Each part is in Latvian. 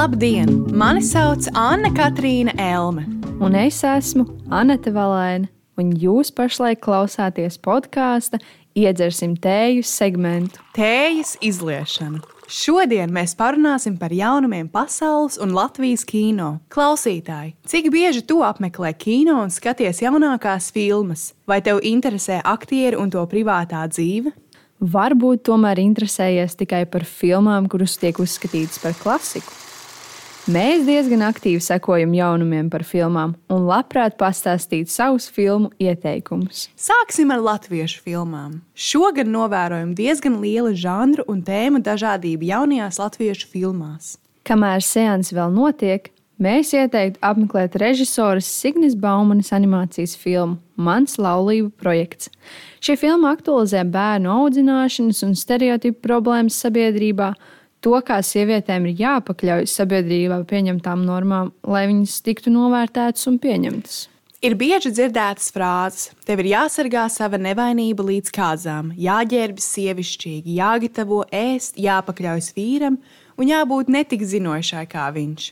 Labdien! Mani sauc Anna Katrīna Elme. Un es esmu Anita Valēna, un jūs pašlaik klausāties podkāstu Iedzersim tēju segmentu. Tējas izliešana. Šodien mēs parunāsim par jaunumiem pasaules un Latvijas kino. Klausītāji, cik bieži tu apmeklē kino un skaties jaunākās filmas? Vai tev interesē aktieri un to privātā dzīve? Varbūt tomēr interesējies tikai par filmām, kuras tiek uzskatītas par klasiku. Mēs diezgan aktīvi sekojam jaunumiem par filmām un labprāt pastāstītu savus filmu ieteikumus. Sāksim ar latviešu filmām. Šogad novērojam diezgan lielu žanru un tēmu dažādību jaunajās latviešu filmās. Kamēr seanss vēl notiek, mēs ieteiktu apmeklēt režisoras Signis Baumanas animācijas filmu Mans laulību projekts. Šī filma aktualizē bērnu audzināšanas un stereotipu problēmas sabiedrībā to, kā sievietēm ir jāpakļaujas sabiedrībā pieņemtām normām, lai viņas tiktu novērtētas un pieņemtas. Ir bieži dzirdētas frāzes, tev ir jāsargā sava nevainība līdz kāzām, jāģērbjas sievišķīgi, jāgatavo ēst, jāpakļaujas vīram un jābūt netik zinošai kā viņš.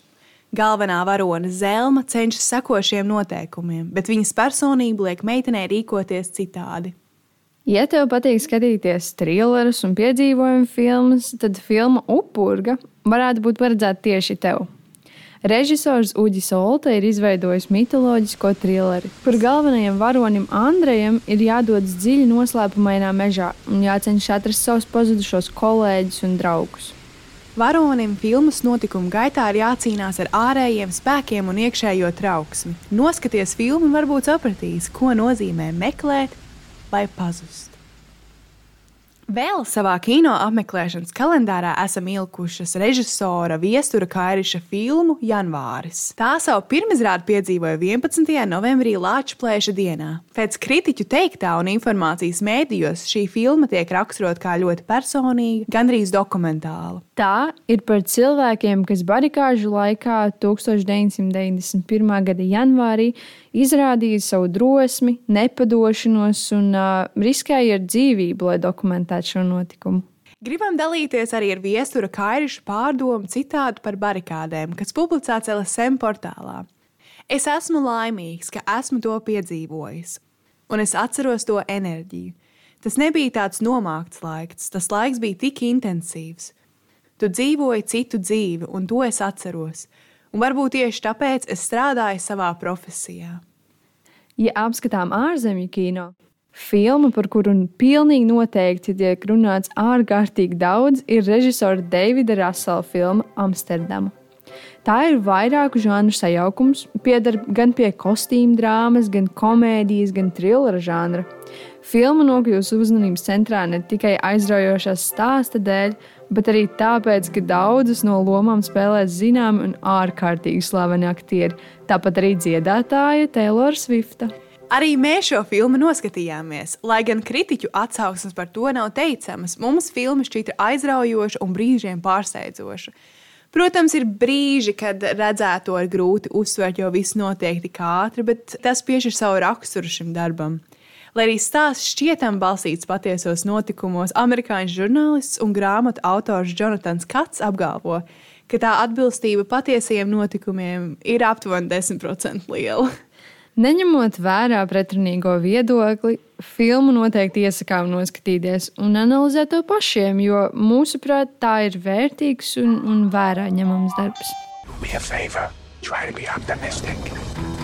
Galvenā varone Zelma cenšas sekot šiem noteikumiem, bet viņas personība liek meitenei rīkoties citādi. Ja tev patīk skatīties trillerus un piedzīvojumu filmas, tad filma Upurga varētu būt paredzēta tieši tev. Režisors Uģis Olta ir izveidojis mitoloģisko trilleri, kur galvenajam varonim Andrejam ir jādodas dziļi noslēpumainā mežā un jācenšas atrast savus pazudušos kolēģus un draugus. Varonim filmas notikumu gaitā ir jācīnās ar ārējiem spēkiem un iekšējo trauksmi. Noskaties filmu un varbūt sapratīs, ko nozīmē meklēt, vai pazust. Vēl savā kino apmeklēšanas kalendārā esam ielikušas režisora Viestura Kairiša filmu Janvāris. Tā savu pirmizrādi piedzīvoja 11. novembrī Lāča plēša dienā. Pēc kritiķu teiktā un informācijas mēdījos šī filma tiek raksturota kā ļoti personīga, gandrīz dokumentāla. Tā ir par cilvēkiem, kas barikāžu laikā 1991. gada janvārī izrādīja savu drosmi, nepadošanos un uh, riskēja ar dzīvību, lai dokumentētu šo notikumu. Gribam dalīties arī ar viestura Kairiša pārdomu citātu par barikādēm, kas publicēts LSM portālā. Es esmu laimīgs, ka esmu to piedzīvojis, un es atceros to enerģiju. Tas nebija tāds nomākts laiks, tas laiks bija tik intensīvs. Tu dzīvoji citu dzīvi, un to es atceros. Un varbūt tieši tāpēc es strādāju savā profesijā. Ja apskatām ārzemju kino, filma, par kuru pilnīgi noteikti tiek runāts ārkārtīgi daudz, ir režisora Davida Rasela filma Amsterdama. Tā ir vairāku žanru sajaukums, pieder gan pie kostīm drāmas, gan komēdijas, gan thrillera žanra. Filma nokļūst uzmanības centrā ne tikai aizraujošās stāsta dēļ, bet arī tāpēc, ka daudzas no lomām spēlē zināmi un ārkārtīgi slaveni aktieri, tāpat arī dziedātāja Taylor Swifta. Arī mēs šo filmu noskatījāmies. Lai gan kritiķu atsauksmes par to nav teicamas, mums filma šķita aizraujoša un brīžiem pārsteidzoša. Protams, ir brīži, kad redzēto ir grūti uzsvērt, jo viss notiek tik ātri, bet tas piešķir savu raksturu šim darbam. Lai arī stāsts šķietam balstīts patiesos notikumos, amerikāņu žurnālists un grāmatu autors Jonatans Kats apgalvo, ka tā atbilstība patiesajiem notikumiem ir aptuveni 10% liela. Neņemot vērā pretrunīgo viedokli, filmu noteikti iesakām noskatīties un analizēt to pašiem, jo mūsuprāt, tā ir vērtīgs un, un vērā ņemams darbs. Do me a favor, try to be optimistic.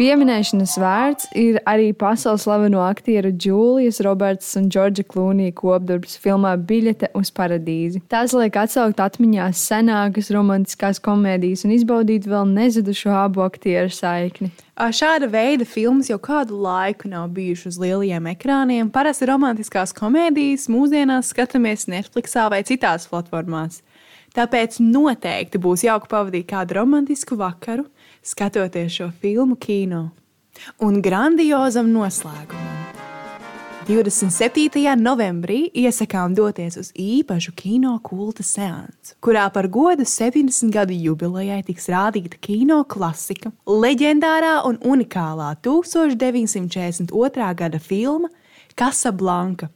Pieminēšanas vērts ir arī pasaules slaveno aktieru Džūlijas Roberts un Džordža Klūnija kopdarbs filmā Biļete uz paradīzi. Tās liek atsaukt atmiņā senākas romantiskās komēdijas un izbaudīt vēl nezudušo abu aktieru saikni. Šāda veida filmas jau kādu laiku nav bijušas uz lielajiem ekrāniem. Parasti romantiskās komēdijas mūsdienās skatāmies Netflix vai citās platformās. Tāpēc noteikti būs jauki pavadīt kādu romantisku vakaru skatoties šo filmu kino. Un grandiozam noslēgumam. 27. novembrī iesakām doties uz īpašu kino kulta seansu, kurā par godu 70 gadu jubilejai tiks rādīta kino klasika, leģendārā un unikālā 1942. gada filma Casablanca.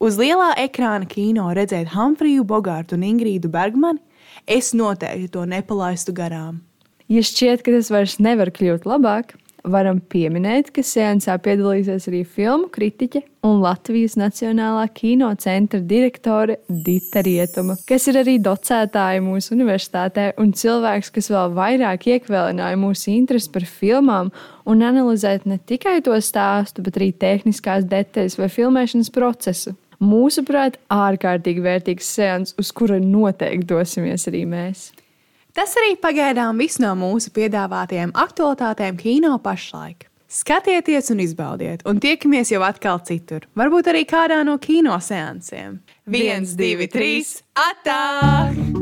Uz lielā ekrāna kino redzēt Humfriju Bogārtu un Ingrīdu Bergmanu es noteikti to nepalaistu garām. Ja šķiet, ka tas vairs nevar kļūt labāk, varam pieminēt, ka sēnesā piedalīsies arī filmu kritiķe un Latvijas Nacionālā kino centra direktore Dita Rietuma, kas ir arī docētāja mūsu universitātē un cilvēks, kas vēl vairāk iekvēlināja mūsu interesi par filmām un analizēt ne tikai to stāstu, bet arī tehniskās detaļas vai filmēšanas procesu. Mūsuprāt, ārkārtīgi vērtīgs seans, uz kura noteikti dosimies arī mēs. Tas arī pagaidām viss no mūsu piedāvātajām aktualitātēm kino pašlaik. Skatieties un izbaudiet, un tiekamies jau atkal citur. Varbūt arī kādā no kino seansiem. Viens, divi, trīs, atā!